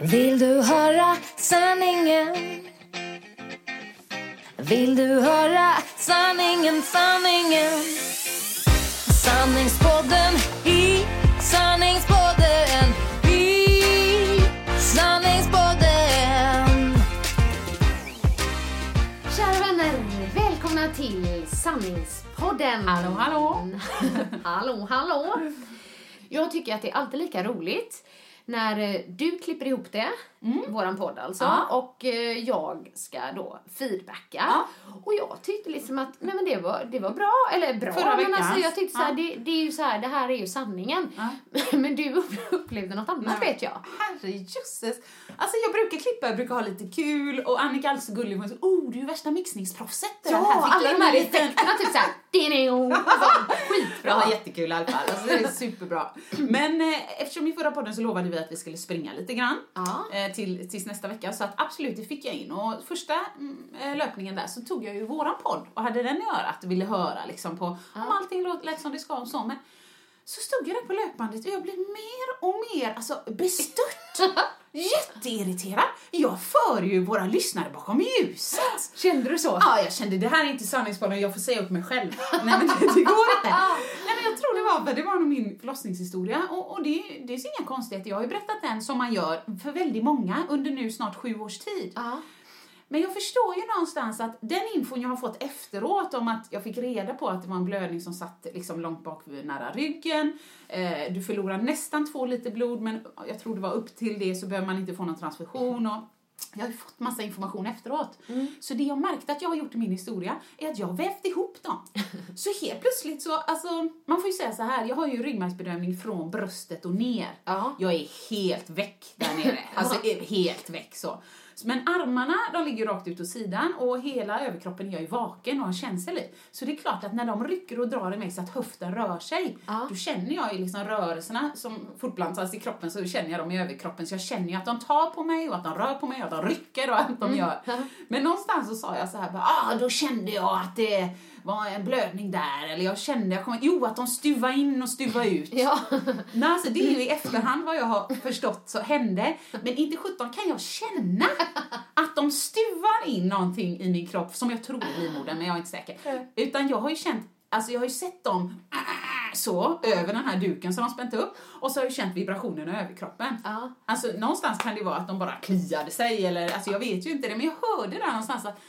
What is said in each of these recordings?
Vill du höra sanningen? Vill du höra sanningen, sanningen? Sanningspodden i sanningspodden i sanningspodden. Kära vänner, välkomna till Sanningspodden. Hallå, hallå. hallå, hallå. Jag tycker att det är alltid lika roligt när eh, du klipper ihop det, våran podd alltså, Mm. Ja. och eh, jag ska då feedbacka. Ja. Och jag tyckte liksom att, nej men det var, det var bra, eller bra, Förra men alltså jag tyckte så här, Ja. det, det är ju så här, det här är ju sanningen. Ja. Men du upplevde något annat vet jag. Herrejösses. Alltså jag brukar klippa, jag brukar ha lite kul och Annika är alltid så gullig. Hon säger, oh du är värsta mixningsproffset. Ja, Här alla de här effekterna, typ såhär, skitbra. Har jättekul i alla fall. Alltså, det är superbra. Men eh, eftersom i förra podden så lovade vi att vi skulle springa lite grann Ja. eh, till, tills nästa vecka. Så att absolut, det fick jag in. Och första mm, eh, löpningen där så tog jag ju våran podd och hade den i örat och ville höra liksom på om allting lät som det ska och så. Men så stod jag där på löpbandet och jag blev mer och mer alltså, bestört. Jätteirriterad. Jag för ju våra lyssnare bakom ljuset. Kände du så? Ja, jag kände det här är inte sanningspodden, jag får säga upp mig själv. Nej men det, det går inte. Nej men jag tror det var, det var nog min förlossningshistoria och, och det, det är inga konstigheter. Jag har ju berättat den som man gör för väldigt många under nu snart sju års tid. Ja. Men jag förstår ju någonstans att den infon jag har fått efteråt om att jag fick reda på att det var en blödning som satt liksom långt bak vid nära ryggen. Eh, du förlorar nästan två liter blod men jag tror det var upp till det så behöver man inte få någon transfusion. Och jag har ju fått massa information efteråt. Så det jag märkte att jag har gjort i min historia är att jag har vävt ihop dem. Så helt plötsligt så, alltså, man får ju säga så här, jag har ju ryggmärgsbedömning från bröstet och ner. Ja. Jag är helt väck där nere. Alltså helt väck så. Men armarna, de ligger rakt ut åt sidan och hela överkroppen är jag ju vaken och har känsel i. Så det är klart att när de rycker och drar i mig så att höften rör sig, Ja. då känner jag ju liksom rörelserna som fortplantas i kroppen så känner jag dem i överkroppen. Så jag känner ju att de tar på mig och att de rör på mig och att de rycker och att de gör. Men någonstans så sa jag så här, bara, ah, då kände jag att det var en blödning där. Eller jag kände, jag kom, jo att de stuva in och stuva ut. Ja. Nej, alltså det är ju i efterhand vad jag har förstått så hände. Men inte sjutton kan jag känna att de stuvar in någonting i min kropp som jag tror är livmodern, men jag är inte säker. Utan jag har ju känt, alltså jag har ju sett dem så över den här duken som de spänt upp och så har jag känt vibrationen i överkroppen. Ja. Alltså någonstans kan det vara att de bara kliade sig eller, alltså jag vet ju inte det, men jag hörde där någonstans att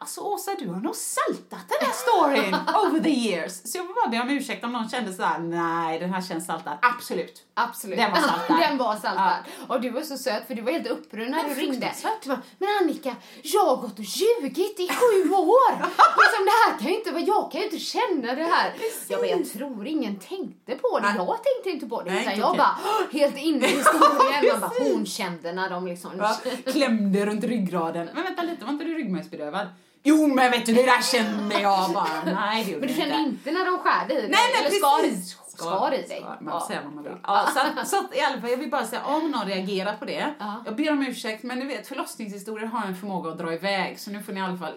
Alltså Åsa, du har nog saltat den här storyn over the years. Så jag vill bara be om ursäkt om någon kände så här: nej den här känns saltad. Absolut. Absolut. Den var saltad. Den var saltad. Och du var så söt för du var helt upprörd när du ringde. Du bara, men Annika, jag har gått och ljugit i sju år. liksom, det här kan ju inte vara, jag kan ju inte känna det här. Jag bara, jag tror ingen tänkte på det. Nej. Jag tänkte inte på det. Nej, utan inte jag okej. bara, helt inne i historien. Ja, Man bara, precis. hon kände när de liksom... Ja, klämde runt ryggraden. Men vänta lite, var inte du ryggmärgsbedövad? Jo men vet du, det där kände jag bara. Nej det gjorde Men du kände inte när de skärde i dig? Nej, nej, Eller skar, precis. skar i dig? Skar, man Ja. får säga vad man vill. Ja, så, att, så att, i alla fall, jag vill bara säga om någon reagerar på det. Ja. Jag ber om ursäkt, men ni vet förlossningshistorier har en förmåga att dra iväg, så nu får ni i alla fall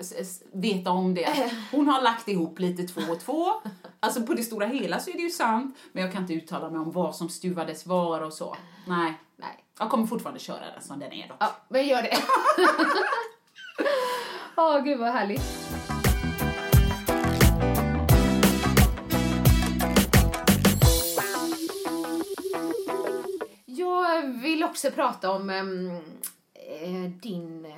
veta om det. Hon har lagt ihop lite två och två. Alltså på det stora hela så är det ju sant, men jag kan inte uttala mig om vad som stuvades var och så. Nej. Nej. Jag kommer fortfarande köra den som den är dock. Ja, men gör det. Åh, gud vad härligt. vill också prata om ehm, eh, din eh,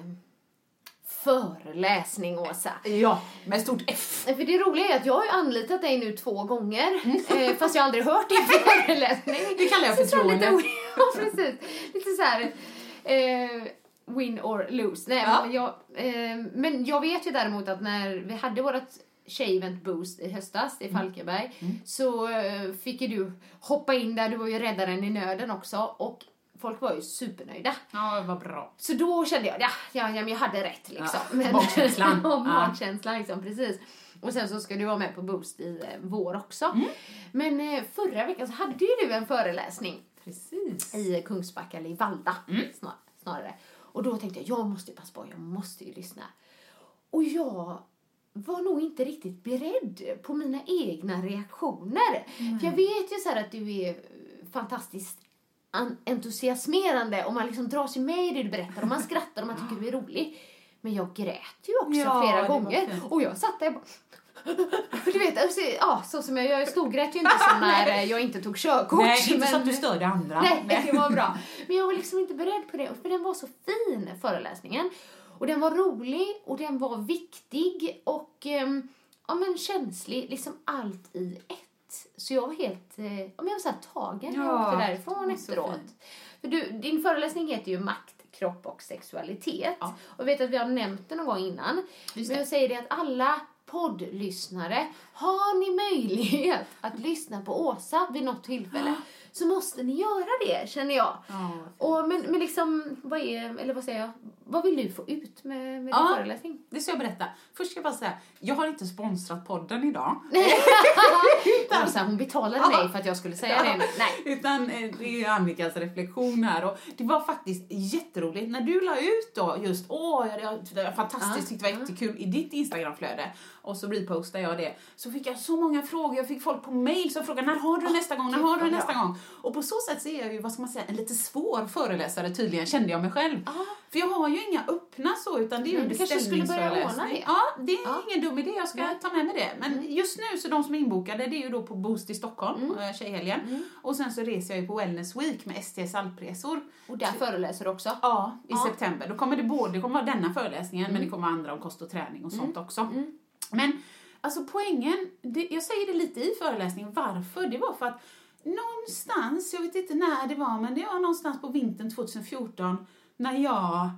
föreläsning, Åsa. Ja, med stort F. För det roliga är att jag har ju anlitat dig nu två gånger, eh, fast jag aldrig hört din föreläsning. Det kallar jag så förtroende. Lite, ja, precis. Lite så här, eh, win or lose. Nej, Ja. men, jag, eh, men jag vet ju däremot att när vi hade vårt Tjejevent Boost i höstas Mm. i Falkenberg så eh, fick ju du hoppa in där, du var ju räddaren i nöden också och folk var ju supernöjda. Ja, vad bra. Så då kände jag, ja, ja, ja men jag hade rätt liksom. Ja, magkänslan. ja, Ja. magkänslan liksom, precis. Och sen så ska du vara med på Boost i eh, vår också. Mm. Men eh, förra veckan så hade ju du en föreläsning Precis. i Kungsbacka, eller i Valda Mm. snar, snarare. Och då tänkte jag, jag måste passa på, jag måste ju lyssna. Och jag var nog inte riktigt beredd på mina egna reaktioner. För jag vet ju så att du är fantastiskt an- entusiasmerande och man liksom dras ju med i det du berättar och man skrattar och man tycker du är rolig. Men jag grät ju också Ja, flera gånger och jag satt där och bara du vet, alltså, ja, så som jag, jag storgrät ju inte som när jag inte tog körkort. Nej, inte så men- att du störde andra. Nej, det var bra. Men jag var liksom inte beredd på det, för den var så fin, föreläsningen. Och den var rolig och den var viktig och ehm, ja, men känslig, liksom allt i ett. Så jag var helt, eh, ja, men jag var så här tagen när jag Ja, åkte därifrån så efteråt. För du, din föreläsning heter ju Makt, kropp och sexualitet. Ja. Och vet att vi har nämnt det någon gång innan. Just Men jag säger det att alla poddlyssnare, har ni möjlighet att lyssna på Åsa vid något tillfälle? Ah, så måste ni göra det, känner jag. Ja. Och, men, men liksom, vad är, eller vad säger jag, vad vill du få ut med, med din Ja. föreläsning? Det ska jag berätta. Först ska jag bara säga, jag har inte sponsrat podden idag. Åsa, hon betalade mig för att jag skulle säga det. Nej. Utan eh, det är Annikas reflektion här. Och det var faktiskt jätteroligt när du la ut då just åh, det var- det var fantastiskt, tyckte det var jättekul i ditt Instagramflöde. Och så repostade jag det. Så fick jag så många frågor. Jag fick folk på mail som frågade när har du nästa gång, när har du nästa gång? Och på så sätt så är jag ju, vad ska man säga, en lite svår föreläsare tydligen, kände jag mig själv. För jag har ju inga öppna så, utan det är ju en du kanske skulle börja ordna det. Ja, det är Ja. ingen dum idé. Jag ska Nej. ta med mig det. Men just nu, så de som är inbokade, det är ju då på Boost i Stockholm, Mm. mm. tjejhelgen. Och sen så reser jag ju på Wellness Week med STS alpresor. Och där föreläser du också? Ja, i. Mm. september. Då kommer det både, det kommer vara denna föreläsningen, men det kommer vara andra om kost och träning och sånt också. Men alltså poängen, det, jag säger det lite i föreläsningen, varför? Det var för att någonstans, jag vet inte när det var, men det var någonstans på vintern 2014 när jag,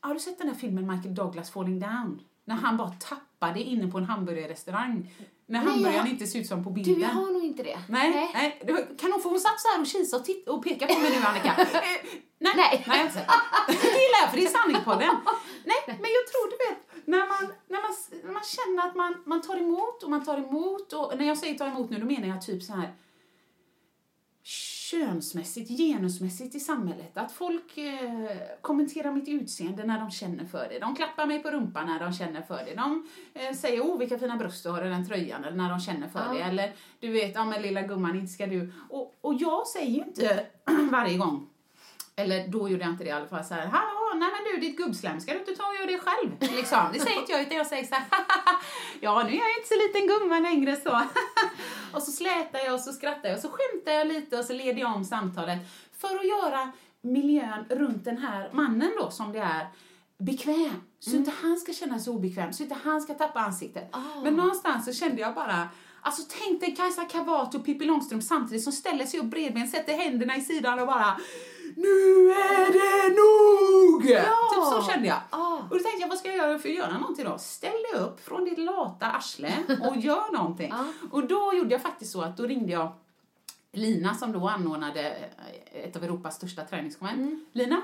har du sett den där filmen Michael Douglas Falling Down? När han bara tappade inne på en hamburgerrestaurang. När Nej, hamburgaren jag- inte ser ut som på bilden. Du, jag har nog inte det. Nej, nej. var- Kan hon få hon satt så här och kisa och, titta och peka på mig nu Annika? Eh, nej, Nej. nej, sett det. Gillar jag för det är sanningpodden. Nej, men jag tror du vet, när man, när man, när man känner att man, man tar emot och man tar emot och när jag säger ta emot nu då menar jag typ så här könsmässigt, genusmässigt i samhället. Att folk eh, kommenterar mitt utseende när de känner för det. De klappar mig på rumpan när de känner för det. De eh, säger oh vilka fina bröst du har i den tröjan eller när de känner för Ja. det. Eller du vet, ja men lilla gumman, inte ska du. Och, och jag säger ju inte varje gång eller då gjorde jag inte det i alla fall så här, hallå, nej men du ditt gubbslem, ska du inte ta och göra det själv? Liksom. Det säger inte jag utan jag säger så här, ja nu är jag inte så liten gumma längre så. och så slätar jag och så skrattar jag och så skämtar jag lite och så leder jag om samtalet för att göra miljön runt den här mannen då som det är bekväm. Så inte han ska känna sig obekväm, så inte han ska tappa ansiktet. Men någonstans så kände jag bara Alltså tänk dig Kajsa Kavat och Pippi Långstrump samtidigt som ställer sig upp bredbent, sätter händerna i sidan och bara Nu är det nog! Typ så kände jag. Ah. Och då tänkte jag, vad ska jag göra för att göra någonting då? Ställ dig upp från ditt lata arsle och gör någonting. Ah. Och då gjorde jag faktiskt så att då ringde jag Lina som då anordnade ett av Europas största träningskonvent. Lina,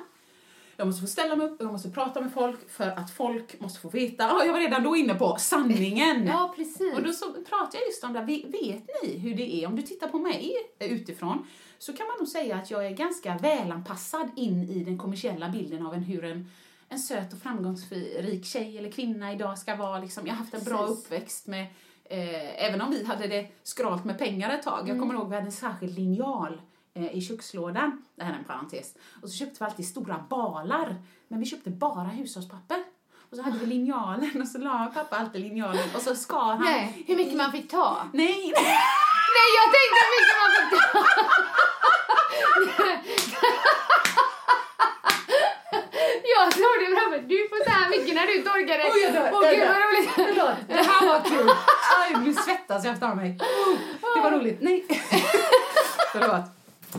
jag måste få ställa mig upp och jag måste prata med folk för att folk måste få veta. Ja, jag var redan då inne på sanningen. Ja, precis. Och då så pratade jag just om det. Vet ni hur det är? Om du tittar på mig utifrån så kan man nog säga att jag är ganska välanpassad in i den kommersiella bilden av en, hur en, en söt och framgångsrik tjej eller kvinna idag ska vara. Liksom, jag har haft en bra Precis. uppväxt med Eh, även om vi hade det skralt med pengar ett tag. Jag kommer ihåg vi hade en särskild linjal eh, i kökslådan. Det här är en parentes. Och så köpte vi alltid stora balar. Men vi köpte bara hushållspapper. Och så hade vi linjalen och så la pappa alltid linjalen och så skar han. Nej, hur mycket man fick ta? Nej, Nej, jag tänkte hur mycket man fick ta! orkar det. Oj, jag dör, Åh jag gud vad roligt. Det här var kul. Aj, nu svettas jag efter mig. Oh, det var roligt. Nej. Förlåt.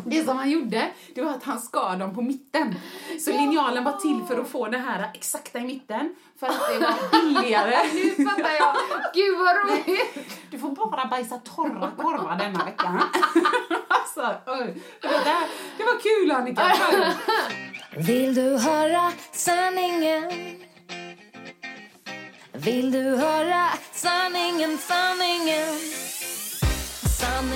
Det som han gjorde, det var att han skar dem på mitten. Så linjalen var till för att få det här exakta i mitten. För att det var billigare. Nu fattar jag. Gud vad roligt. Du får bara bajsa torra korvar denna veckan. Alltså, oj. det, var där. det var kul Annika. Vill du höra sanningen? Vill du höra sanningen, sanningen?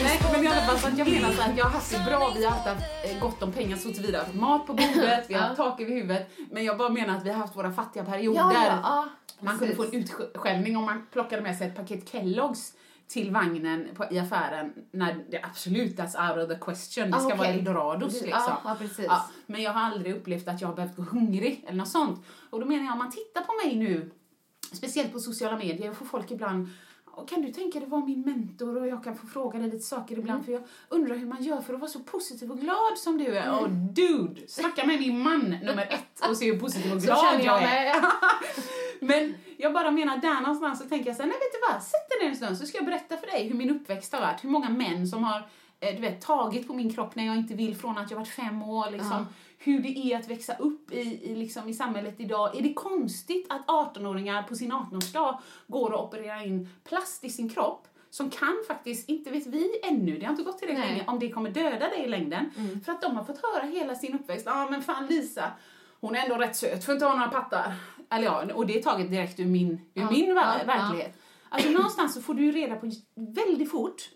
Nej, men i alla fall, så att jag menar så att jag har haft det bra, vi har haft eh, gott om pengar så tillvida. Vi har haft mat på bordet, vi har haft tak över huvudet. Men jag bara menar att vi har haft våra fattiga perioder. Ja, ja, ja. Man kunde få en utskällning om man plockade med sig ett paket Kelloggs till vagnen på, i affären när det absolut that's out of the question. Det Ah, ska vara eldorados Ja, liksom. ja, precis. men jag har aldrig upplevt att jag har behövt gå hungrig eller något sånt. Och då menar jag, om man tittar på mig nu, speciellt på sociala medier, och får folk ibland "Åh, kan du tänka dig vara min mentor och jag kan få fråga dig lite saker ibland Mm. för jag undrar hur man gör för att vara så positiv och glad som du är. Och dude, snacka med min man nummer ett och se hur positiv och glad jag jag är. Men jag bara menar, där någonstans så tänker jag så här, nej vet du vad, sätt dig ner en stund så ska jag berätta för dig hur min uppväxt har varit. Hur många män som har eh, du vet, tagit på min kropp när jag inte vill från att jag varit fem år. Liksom. Hur det är att växa upp i, i, liksom, i samhället idag. Är det konstigt att 18-åringar på sin 18-årsdag går och opererar in plast i sin kropp som kan faktiskt, inte vet vi ännu, det har inte gått tillräckligt länge, om det kommer döda dig i längden. För att de har fått höra hela sin uppväxt, ja ah, men fan Lisa, hon är ändå rätt söt för att inte ha några pattar. Eller ja, och det är taget direkt ur min, ur min ver- ja, verklighet. Alltså någonstans så får du reda på väldigt fort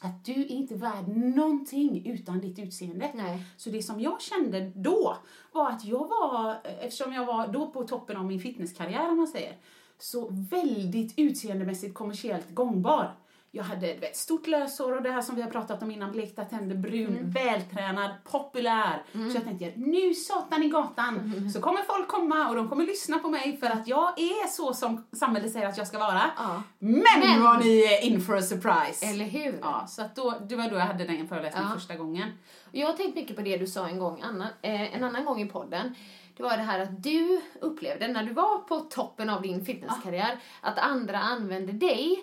att du är inte värd någonting utan ditt utseende. Nej. Så det som jag kände då var att jag var, eftersom jag var då på toppen av min fitnesskarriär om man säger, så väldigt utseendemässigt kommersiellt gångbar. Jag hade du vet, stort löshår och det här som vi har pratat om innan, blekta tänder, brun, vältränad, populär. Så jag tänkte, nu satan i gatan så kommer folk komma och de kommer lyssna på mig för att jag är så som samhället säger att jag ska vara. Ja. Men, Men- var ni är in for a surprise! Eller hur? Ja, så att då, det var då jag hade den föreläsningen Ja. första gången. Jag har tänkt mycket på det du sa en gång, Anna, eh, en annan gång i podden. Det var det här att du upplevde, när du var på toppen av din fitnesskarriär, att andra använde dig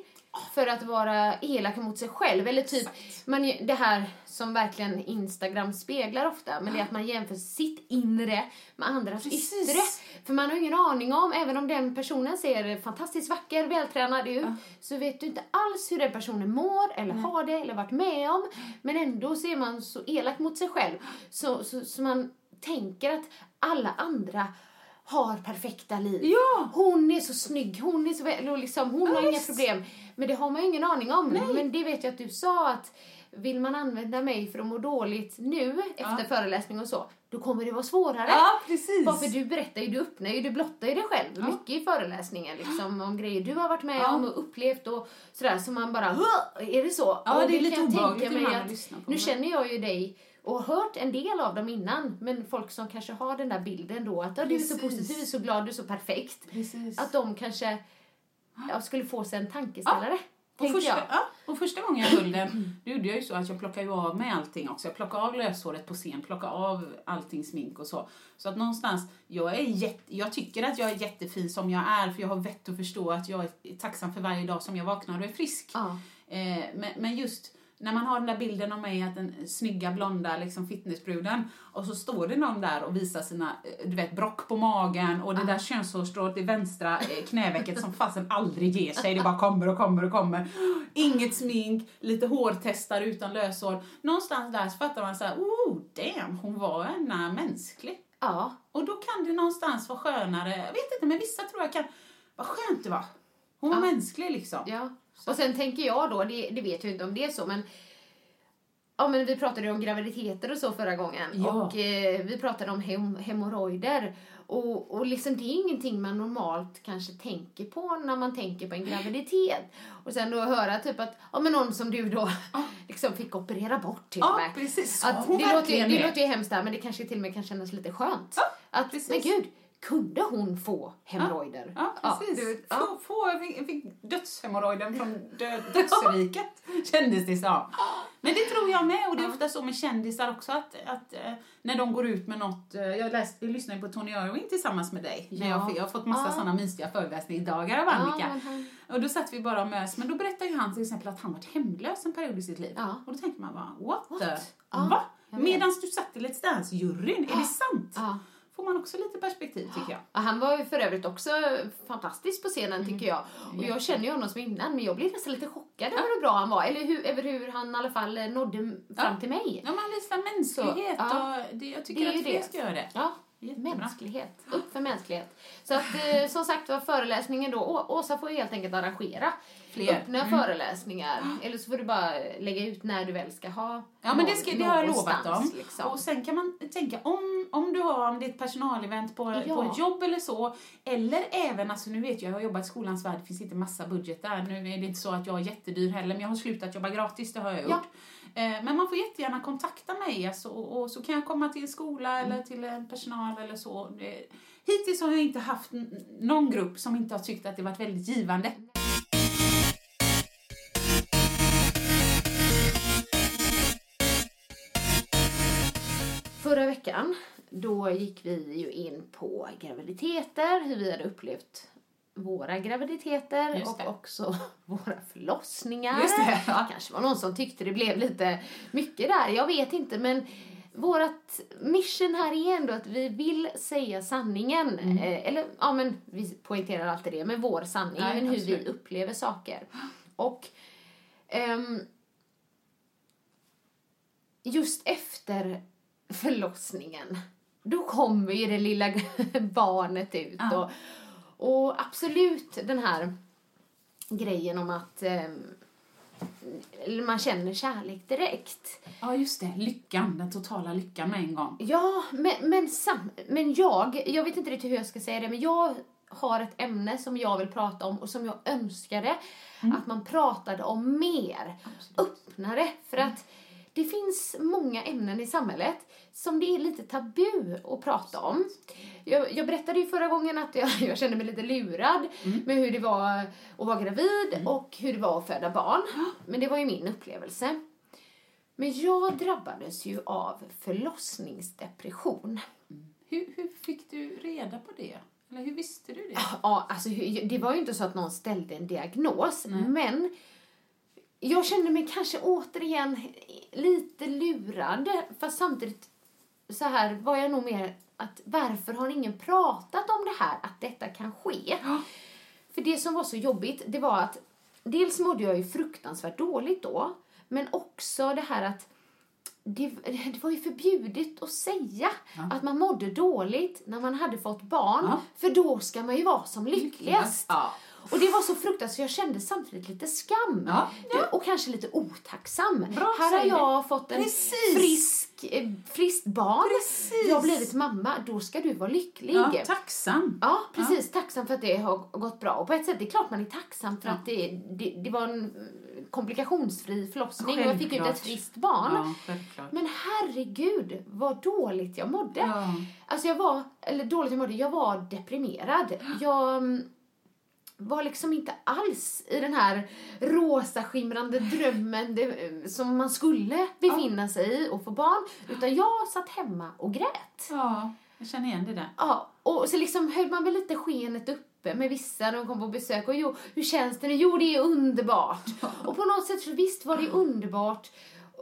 för att vara elaka mot sig själv. Eller typ, man, det här som verkligen Instagram speglar ofta, men det är att man jämför sitt inre med andras Precis. yttre. För man har ingen aning om, även om den personen ser fantastiskt vacker, vältränad ut, så vet du inte alls hur den personen mår, eller har det, eller varit med om. Men ändå så är man så elak mot sig själv, så, så, så man tänker att alla andra har perfekta liv. Ja. Hon är så snygg, hon är så väl, och liksom, hon har inga problem. Men det har man ju ingen aning om. Men det vet jag att du sa att vill man använda mig för att må dåligt nu efter föreläsning och så, då kommer det vara svårare. Ja, precis. Bara för du berättar ju, du öppnar ju, du blottar ju dig själv mycket i föreläsningen liksom om grejer du har varit med Ja. om och upplevt och sådär så man bara "Huh, är det så? Ja, Och det är lite obehagligt tänka mig ibland att att- lyssna på Nu det. känner jag ju dig och hört en del av dem innan men folk som kanske har den där bilden då att "Ja, du är så positiv, så glad, du är så perfekt. Precis. Att de kanske ja, skulle få sig en tankeställare. Och tänkte första, jag. ja, och första gången jag höll den, då gjorde jag ju så att jag plockade ju av mig allting också. Jag plockade av löshåret på scen, plockade av allting smink och så. Så att någonstans, jag, är jätte, jag tycker att jag är jättefin som jag är för jag har vett att förstå att jag är tacksam för varje dag som jag vaknar och är frisk. Ja. Eh, men, men just när man har den där bilden av mig, att den snygga blonda liksom fitnessbruden, och så står det någon där och visar sina, eh, du vet, brock på magen och det där könshårstrået i vänstra eh, knävecket som fasen aldrig ger sig, det bara kommer och kommer och kommer. Inget smink, lite hårtestar utan löshår. Någonstans där så fattar man så här, oh damn, hon var ena mänsklig. ja. Och då kan det någonstans vara skönare, jag vet inte, men vissa tror jag kan, vad skönt det var. Hon var Ja. mänsklig liksom. Ja. Och sen tänker jag då, det, det vet jag inte om det är så, men Ja men vi pratade om graviditeter och så förra gången. Ja. Och eh, vi pratade om hem, hemorrojder. Och, och liksom det är ingenting man normalt kanske tänker på när man tänker på en graviditet. Och sen då höra typ att, ja men någon som du då liksom fick operera bort till och med. precis. Att det, låter, ju- det låter ju hemskt där men det kanske till och med kan kännas lite skönt. Ja, att, precis. men gud, kunde hon få hemorrojder? Ja, precis. du, ja. Få, få, fick, fick dödshemorrojden från dö, dödsriket, kändes det som. Men det tror jag med, och det är ofta så med kändisar också, att, att eh, när de går ut med något, eh, jag, läste, jag lyssnade på Tony Irving tillsammans med dig, när jag, Ja. jag har fått massa Ja. sådana mysiga föreläsningsdagar av Ja, Annika. Och då satt vi bara och mös, men då berättade ju han till exempel att han varit hemlös en period i sitt liv. Ja. Och då tänker man bara, what, What? the? Ja, Va? Medan du satt i Let's Dance-juryn, är det sant? Får man också lite perspektiv tycker jag. Ja, Han var ju för övrigt också fantastisk på scenen tycker jag. Och jag känner ju honom som innan men jag blev nästan lite chockad över hur bra han var. Eller hur, över hur han i alla fall eh, nådde fram Ja. till mig. Ja, man visar mänsklighet Så, ja. och det, jag tycker Det att fler ska göra det. Ja, Jättebra. mänsklighet. Upp för mänsklighet. Så att eh, som sagt var föreläsningen då, Å- Åsa får ju helt enkelt arrangera Fler. Mm. öppna föreläsningar. Eller så får du bara lägga ut när du väl ska ha Ja, men det, ska, det har jag lovat dem. Liksom. Och sen kan man tänka, om, om du har om det är ett personalevent på, Ja. på ett jobb eller så, eller även, alltså nu vet jag, jag har jobbat i skolans värld, det finns inte massa budget där. Nu är det inte så att jag är jättedyr heller, men jag har slutat jobba gratis, det har jag gjort. Ja. Eh, Men man får jättegärna kontakta mig alltså, och, så kan jag komma till en skola Mm. eller till en personal eller så. Det- Hittills har jag inte haft någon grupp som inte har tyckt att det varit väldigt givande. Förra veckan då gick vi ju in på graviditeter, hur vi hade upplevt våra graviditeter och också våra förlossningar. Just det, ja. kanske var någon som tyckte det blev lite mycket där, jag vet inte men vårt mission här är ändå att vi vill säga sanningen. Mm. Eh, eller ja men vi poängterar alltid det, men vår sanning, Nej, men hur absolut. vi upplever saker. Och ehm, just efter förlossningen, då kommer ju det lilla barnet ut. Ja. Och, och absolut den här grejen om att ehm, man känner kärlek direkt. Ja, just det. Lyckan, den totala lyckan med en gång. Ja, men, men, sam, men jag, jag vet inte riktigt hur jag ska säga det, men jag har ett ämne som jag vill prata om och som jag önskade att man pratade om mer. Öppnare. För att det finns många ämnen i samhället som det är lite tabu att prata om. Jag, jag berättade ju förra gången att jag, jag kände mig lite lurad med hur det var att vara gravid och hur det var att föda barn. Men det var ju min upplevelse. Men jag drabbades ju av förlossningsdepression. Hur, hur fick du reda på det? Eller hur visste du det? Ja, alltså det var ju inte så att någon ställde en diagnos, men jag kände mig kanske återigen lite lurad, fast samtidigt så här var jag nog mer att varför har ingen pratat om det här, att detta kan ske? För det som var så jobbigt, det var att dels mådde jag ju fruktansvärt dåligt då, men också det här att det, det var ju förbjudet att säga att man mådde dåligt när man hade fått barn, Ja. för då ska man ju vara som lyckligast. Ja. Och det var så fruktansvärt jag kände samtidigt lite skam. Ja, Du, Och kanske lite otacksam. Bra, Här har jag fått en Precis. frisk, eh, friskt barn. Precis. Jag har blivit mamma, då ska du vara lycklig. Ja, tacksam. Ja, precis. Tacksam för att det har gått bra. Och på ett sätt, det är klart man är tacksam för att det, det, det var en komplikationsfri förlossning och jag fick ut Självklart. ett friskt barn. Ja, självklart. Men herregud vad dåligt jag mådde. Ja. Alltså jag var, eller dåligt jag mådde, jag var deprimerad. Jag mm, var liksom inte alls i den här rosa skimrande drömmen det, som man skulle befinna sig i och få barn. Utan jag satt hemma och grät. ja, jag känner igen det där. Ja, och så liksom höll man väl lite skenet uppe med vissa när de kom på besök. Och jo, hur känns det nu? Jo, det är underbart. Och på något sätt så visst var det underbart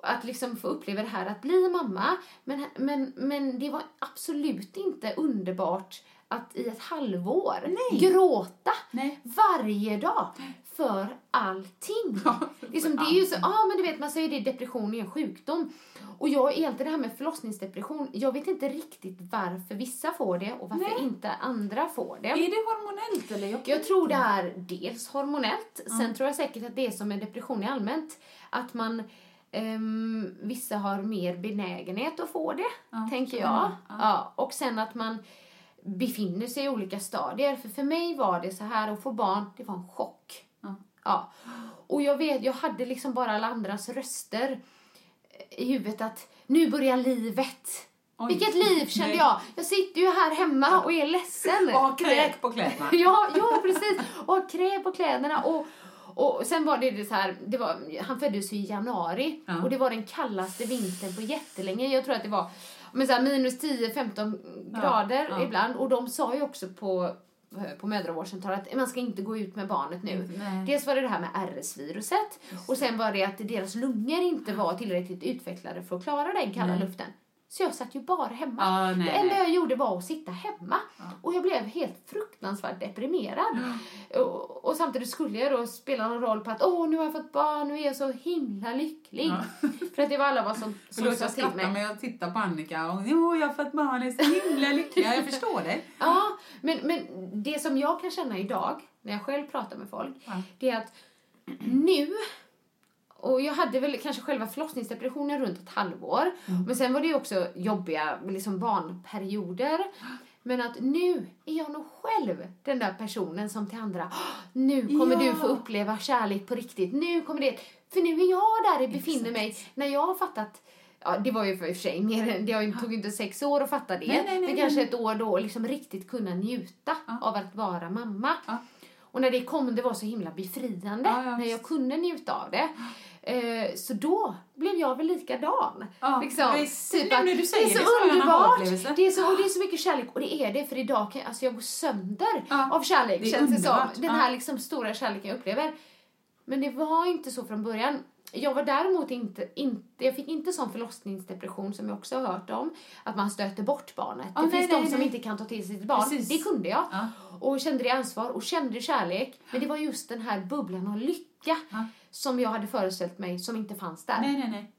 att liksom få uppleva det här att bli mamma. Men, men, men det var absolut inte underbart att i ett halvår gråta Nej. varje dag för allting. liksom, det är ju så, ja men du vet man säger det depression är en sjukdom. Och jag alltid det här med förlossningsdepression, jag vet inte riktigt varför vissa får det och varför Nej. inte andra får det. Är det hormonellt eller? Jag, Jag tror det är dels hormonellt, sen tror jag säkert att det är som med depression i allmänt, att man ehm, vissa har mer benägenhet att få det, Ja, tänker jag. menar jag. Ja. och sen att man befinner sig i olika stadier. För för mig var det så här, att få barn, det var en chock. Ja. Ja. Och jag vet, jag hade liksom bara alla andras röster i huvudet att nu börjar livet. Oj. Vilket liv kände Nej. jag. Jag sitter ju här hemma och är ledsen. Och har kräk på kläderna. Ja, ja precis. Och har kräk på kläderna. Och, och sen var det, det så här, det var, han föddes ju i januari Ja. och det var den kallaste vintern på jättelänge. Jag tror att det var men så här, minus 10-15 Ja, grader ibland. Och de sa ju också på, på mödravårdscentralen att man ska inte gå ut med barnet nu. Nej. Dels var det det här med RS-viruset och sen var det att deras lungor inte var tillräckligt utvecklade för att klara den kalla Nej. luften. Så jag satt ju bara hemma. Ja, nej, det enda jag gjorde var att sitta hemma. Och jag blev helt fruktansvärt deprimerad. Och, och samtidigt skulle jag då spela någon roll på att åh, nu har jag fått barn, nu är jag så himla lycklig. För att det var alla vad som, som Förlåt, sa jag till mig. men jag tittar på Annika och jo, jag har fått barn, jag är så himla lycklig. Ja, jag förstår det. Ja, men, men det som jag kan känna idag, när jag själv pratar med folk, det är att nu, och jag hade väl kanske själva förlossningsdepressionen runt ett halvår, men sen var det ju också jobbiga liksom barnperioder. Men att nu är jag nog själv den där personen som till andra, "Åh, nu kommer Ja. du få uppleva kärlek på riktigt, nu kommer det, för nu är jag där jag befinner mig, när jag har fattat Ja, det var ju för sig mer än, det tog inte sex år att fatta det. Nej, nej, nej, men kanske ett år då liksom riktigt kunna njuta av att vara mamma. Ja. Och när det kom, det var så himla befriande. Ja, ja, när jag kunde njuta av det. Eh, så då blev jag väl likadan. Ja, liksom, visst. typ Nu att när du säger det är det så så jag en underbart. Det är så, och det är så mycket kärlek. Och det är det, för idag kan alltså jag gå sönder Ja, av kärlek. det känns det som. Den här liksom stora kärleken jag upplever. Men det var inte så från början. Jag var däremot inte, inte, jag fick inte sån förlossningsdepression som jag också har hört om. Att man stöter bort barnet. Ja, det nej, finns nej, de som nej. inte kan ta till sig sitt barn. Precis. Det kunde jag. Ja. Och kände det ansvar och kände kärlek. Men det var just den här bubblan av lycka Ja. som jag hade föreställt mig som inte fanns där. Nej, nej, nej.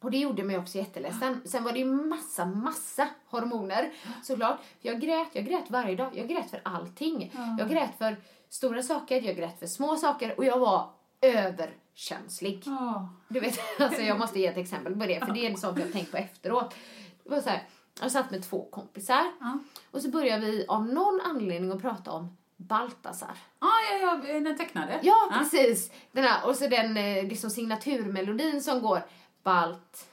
Och det gjorde mig också jätteledsen. Sen var det ju massa, massa hormoner såklart. Jag grät, jag grät varje dag. Jag grät för allting. Jag grät för stora saker, jag grät för små saker och jag var överkänslig. Ja. Du vet, alltså jag måste ge ett exempel på det, för det är sånt jag tänkt på efteråt. Det var så här, jag satt med två kompisar Ja. och så började vi av någon anledning att prata om Baltasar. Ja, ja, ja, den tecknade. Ja, precis. Den här, och så den eh, liksom signaturmelodin som går Balt,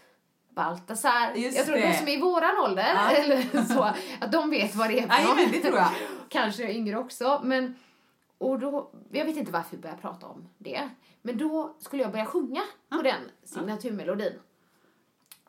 Baltasar. Just jag tror det. de som är i våran ålder, Ja. eller så, att de vet vad det är för någon. det tror jag. Kanske yngre också. Men, och då, jag vet inte varför vi började prata om det. Men då skulle jag börja sjunga på den signaturmelodin.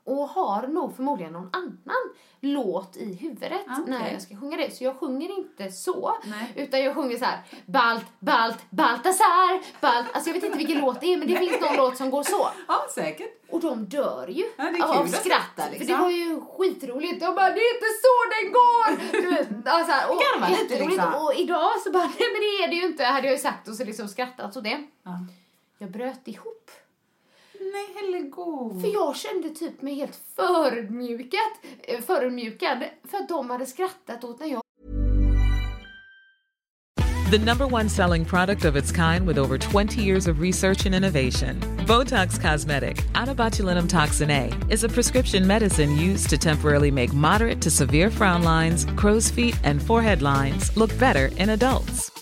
Och har nog förmodligen någon annan låt i huvudet Ah, okej. när jag ska sjunga det. Så jag sjunger inte så. Nej. Utan jag sjunger så här. Balt, Balt, Baltasar, Balt. Alltså jag vet inte vilken låt det är men det finns någon låt som går så. Ja, säkert. Och de dör ju Ja, det av skratt. liksom. För det var ju skitroligt. De bara, det är inte så den går! Du vet, alltså, och, Garva lite, jätteroligt. liksom. Och idag så bara, nej men det är det ju inte, hade jag ju sagt och så liksom skrattat åt det. Ja. Jag bröt ihop. Nej, Hellegå. För jag kände typ mig helt förödmjukad, eh, förödmjukad för att de hade skrattat åt när jag The number one selling product of its kind with over 20 years of research and innovation, Botox Cosmetic, botulinum toxin A, is a prescription medicine used to temporarily make moderate to severe frown lines, crow's feet, and forehead lines look better in adults.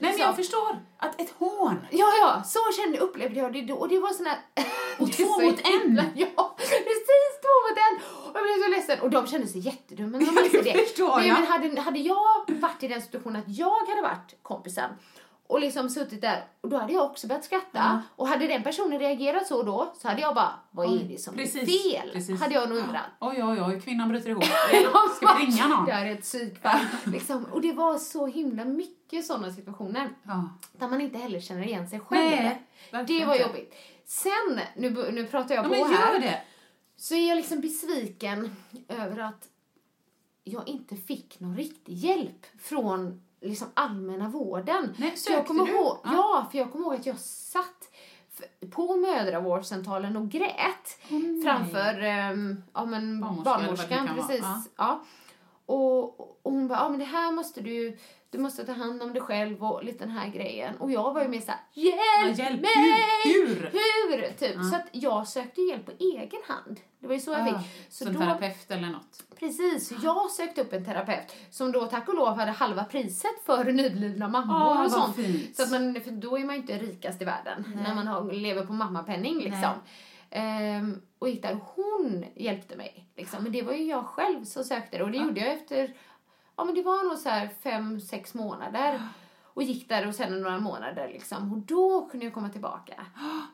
Nej, men jag förstår. Att ett hån. Ja, ja, så kände, upplevde jag det då. Och det var sån här... Och två mot en. Ja, precis två mot en. Och jag blev så ledsen. Och de kände sig jättedumma när de Ja, det det. förstår men, jag. men hade, hade jag varit i den situationen att jag hade varit kompisen och liksom suttit där och då hade jag också börjat skratta. Ja. Och hade den personen reagerat så då så hade jag bara, vad är det som är fel? precis. Hade jag nog undrat. Oj, oj, oj, kvinnan bryter ihop. Ska vi ringa någon? Det här är ett psykfall. liksom. Och det var så himla mycket sådana situationer. Ja. Där man inte heller känner igen sig själv. Nej, det var jobbigt. Sen, nu, nu pratar jag Ja, på men här. gör det. så är jag liksom besviken över att jag inte fick någon riktig hjälp från liksom allmänna vården. Nej, sökte jag kommer du? Ihåg, Ja. ja. för jag kommer ihåg att jag satt på mödravårdscentralen och grät nej. framför um, ja, men barnmorskan. Precis. Ja. Ja. Och, och hon bara, ja men det här måste du, du måste ta hand om dig själv och lite den här grejen. Och jag var ju mer såhär, hjälp, Ja, hjälp, mig! hur? Hur? Hur? Typ. Så att jag sökte hjälp på egen hand. Det var ju så jag Ja, fick. Så som då, terapeut eller något. Precis, jag sökte upp en terapeut som då tack och lov hade halva priset för nyblivna mammor Ah, och sånt. fint. Så att man, för då är man ju inte rikast i världen när man har, lever på mammapenning liksom. Ehm, och gick där hon hjälpte mig. Liksom. Men det var ju jag själv som sökte det och det gjorde jag efter, ja men det var nog så här fem, sex månader. Och gick där och sen några månader liksom. Och då kunde jag komma tillbaka.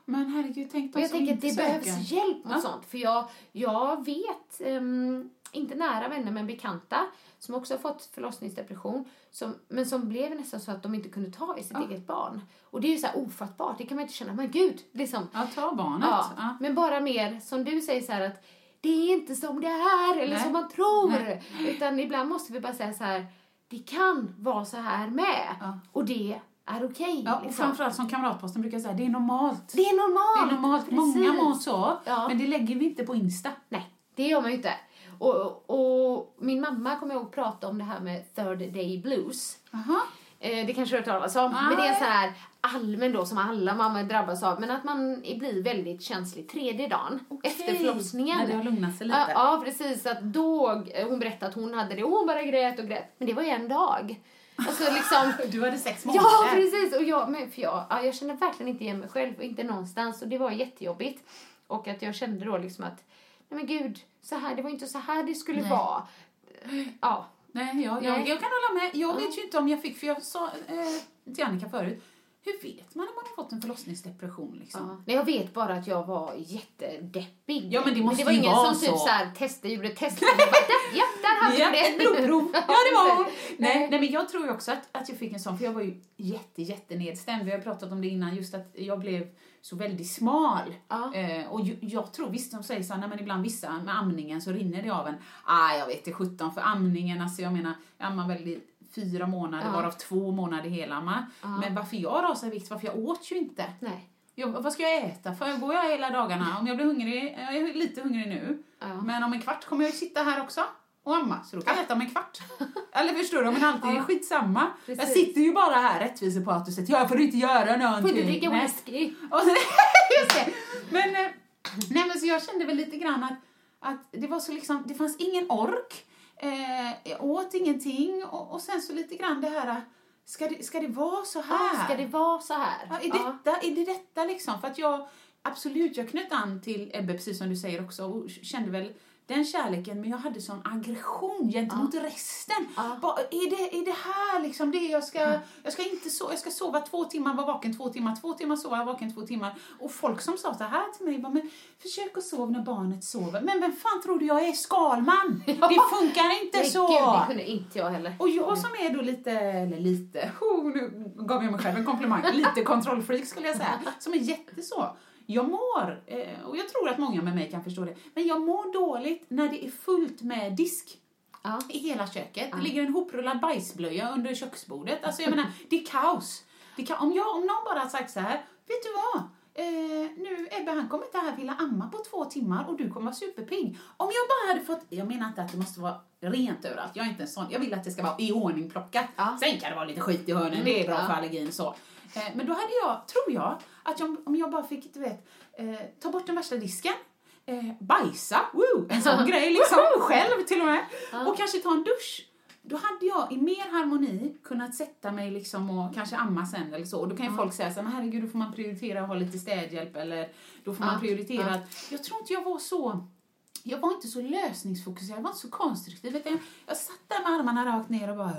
Men herregud, tänk de jag som tänker att inte det söker. behövs hjälp mot Ja. sånt. För jag, jag vet, ehm, inte nära vänner men bekanta, som också har fått förlossningsdepression, som, men som blev nästan så att de inte kunde ta i sitt eget barn. Och det är ju så ofattbart, det kan man inte känna, men gud, liksom. Ja, ta barnet. Ja, Ja. Men bara mer, som du säger så här att det är inte som det är eller Nej. som man tror. Nej. Utan ibland måste vi bara säga så här, det kan vara så här med. Ja. Och det är okej. Ja, och liksom. framförallt som kamratposten brukar säga, det är normalt. Det är normalt. Det är normalt. Precis. Många mår så, Ja. men det lägger vi inte på Insta. Nej, det gör man ju inte. Och, och min mamma kommer ihåg prata om det här med third day blues. Aha. Eh, det kanske du har hört talas om. Men det är så här allmän då som alla mammor drabbas av. Men att man blir väldigt känslig tredje dagen efter förlossningen. När det har lugnat sig lite. Ja, ja, precis. Att då, eh, hon berättade att hon hade det och hon bara grät och grät. Men det var ju en dag. Alltså liksom... Du hade sex månader. Ja, precis. Och jag, men för jag, ja, jag kände verkligen inte igen mig själv, inte någonstans. Och det var jättejobbigt. Och att jag kände då liksom att, nej men gud, så här, det var inte så här det skulle Nej. vara. Ja. Nej, jag, jag, jag kan hålla med. Jag vet ju inte om jag fick, för jag sa eh, till Annika förut, hur vet man när man har fått en förlossningsdepression liksom? Ja. Nej, jag vet bara att jag var jättedeppig. Ja, men det måste det var ju ingen vara som typ så. här, testade, gjorde ett test. Och bara, där, ja, där hade Ja, du det. ett blodprov. Ja, det var hon. Nej, Nej. men jag tror också att, att jag fick en sån, för jag var ju jätte, jätte nedstämd. Vi har pratat om det innan, just att jag blev så väldigt smal. Ja. Eh, och ju, jag tror, visst de säger så här, nej, men ibland vissa med amningen så rinner det av en. Ah, jag vet det 17 för amningen, alltså jag menar, jag ammar väl i fyra månader, Ja. varav två månader helammar. Men varför jag rasar i vikt, varför jag åt ju inte. Nej. Jag, vad ska jag äta? För går jag hela dagarna? Om jag blir hungrig, jag är lite hungrig nu, Ja. men om en kvart kommer jag ju sitta här också och amma, så då kan jag äta om en kvart. Eller förstår du? Men alltid Ja. skitsamma. Jag Precis. sitter ju bara här rättvise på att du säger jag får inte göra Får någonting. inte dricka Nej. whisky. Just det. Men, eh, nej, men så jag kände väl lite grann att, att det var så liksom, det fanns ingen ork. Eh, åt ingenting och, och sen så lite grann det här, ska det, ska det vara så här? Ja, ska det vara så här? Ja, är, detta, är det detta liksom? För att jag, absolut, jag knöt an till Ebbe, precis som du säger också, och kände väl den kärleken, men jag hade sån aggression gentemot resten. Ja. Bara, är, det, är det här liksom det jag ska, jag ska inte so, jag ska sova två timmar, vara vaken två timmar, två timmar sova, vaken två timmar. Och folk som sa så här till mig, bara, men försök att sova när barnet sover. Men vem fan tror du jag är? Skalman! Det funkar inte Nej, så! Gud, det kunde inte jag heller. Och jag som är då lite, eller lite, oh, nu gav jag mig själv en komplimang, lite kontrollfreak skulle jag säga, som är jätteså. Jag mår, eh, och jag tror att många med mig kan förstå det, men jag mår dåligt när det är fullt med disk Ja. i hela köket. Det ligger en hoprullad bajsblöja under köksbordet. Alltså jag menar, det är kaos. Det kan, om, jag, om någon bara har sagt så här, vet du vad? Eh, nu Ebbe han kommer inte här vilja amma på två timmar och du kommer vara superpigg. Om jag bara hade fått, jag menar inte att det måste vara rent överallt, jag är inte en sån, jag vill att det ska vara i ordning plockat. Ja. Sen kan det vara lite skit i hörnen, det är bra ja. för allergin så. Eh, men då hade jag, tror jag, att jag, om jag bara fick, du vet, eh, ta bort den värsta disken, eh, bajsa, woo, en sån grej liksom, själv till och med, och kanske ta en dusch. Då hade jag i mer harmoni kunnat sätta mig liksom och kanske amma sen eller så. Och då kan ju folk säga så här, men herregud, då får man prioritera att ha lite städhjälp eller då får man Ja, prioritera att... Jag tror inte jag var så... Jag var inte så lösningsfokuserad, jag var inte så konstruktiv. Jag, jag satt där med armarna rakt ner och bara...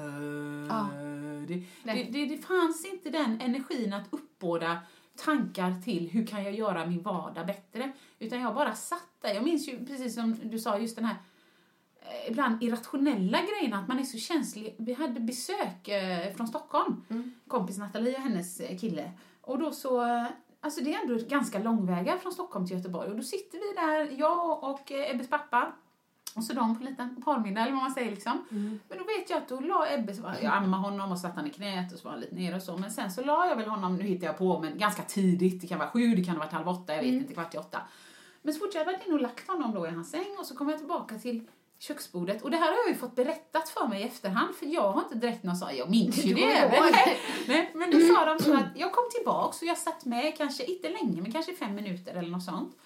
Det, det, det, det fanns inte den energin att uppbåda tankar till hur kan jag göra min vardag bättre. Utan jag bara satt där. Jag minns ju precis som du sa, just den här eh, ibland irrationella grejerna, att man är så känslig. Vi hade besök eh, från Stockholm, kompis Nathalie och hennes eh, kille. Och då så, alltså det är ändå ganska långväga från Stockholm till Göteborg. Och då sitter vi där, jag och Ebbes pappa, och så de på en liten parmiddag eller vad man säger liksom. Men då vet jag att då la Ebbe, så var, jag ammade honom och satte han i knät och så var han lite nere och så. Men sen så la jag väl honom, nu hittar jag på, men ganska tidigt. Det kan vara sju, det kan ha varit halv åtta, jag vet inte, kvart i åtta. Men så fort jag hade lagt honom då i hans säng och så kom jag tillbaka till köksbordet. Och det här har jag ju fått berättat för mig i efterhand för jag har inte direkt någon sån, jag minns ju det. nej, men då sa de så att jag kom tillbaks och jag satt med, kanske inte länge, men kanske fem minuter eller något sånt.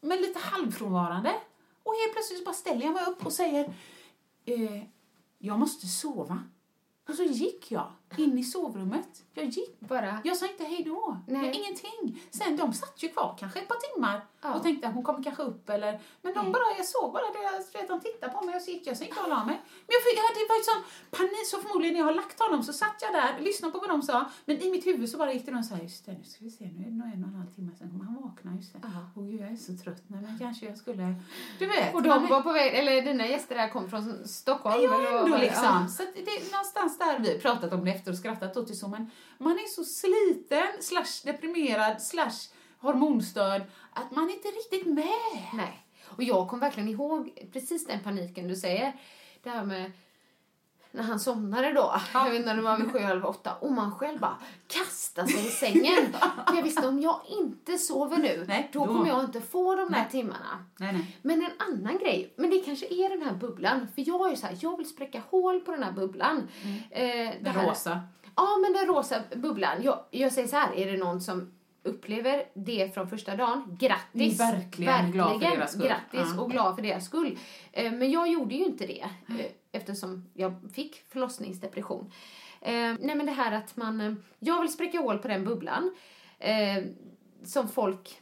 Men lite halvfrånvarande. Och helt plötsligt så bara ställer jag mig upp och säger eh, jag måste sova. Och så gick jag in i sovrummet. Jag gick. Bara, Jag sa inte hej då. Nej. Jag, ingenting. Sen de satt ju kvar kanske ett par timmar Ja. och tänkte att hon kommer kanske upp eller... Men de bara, jag såg bara vet, de tittade på mig och så gick jag, så gick jag och la mig. Men jag, fick- det var ju sån panik, så förmodligen när jag har lagt honom så satt jag där, lyssnade på vad de sa, men i mitt huvud så bara gick det runt så här, just det, nu ska vi se, nu är det nog en och en halv timme sen kommer han vakna, just det. Ja. Åh gud, jag är så trött, nej men kanske jag skulle, du vet. och man de är- var på väg, eller dina gäster där kom från Stockholm? Ja, ändå det? liksom. Så att det är någonstans där vi pratat om det efter och skrattat åt det så, men man är så sliten, slash deprimerad, slash hormonstörd, att man inte är riktigt med. Nej. Och jag kom verkligen ihåg precis den paniken du säger. Det här med när han somnade då, jag vet inte om det var vid sju eller åtta, och man själv bara kastar sig i sängen. För jag visste om jag inte sover nu, Nej, då, då- kommer jag inte få de där Nej. timmarna. Nej. Men en annan grej, men det kanske är den här bubblan, för jag är ju så här, jag vill spräcka hål på den här bubblan. Eh, det Den här- rosa. Ja, men den rosa bubblan. Jag, jag säger så här, är det någon som upplever det från första dagen, grattis. Verkligen glad för deras skull. Grattis Ja. och glad för deras skull. Eh, Men jag gjorde ju inte det eh, eftersom jag fick förlossningsdepression. Eh, Nej men det här att man, eh, jag vill spräcka hål på den bubblan eh, som folk,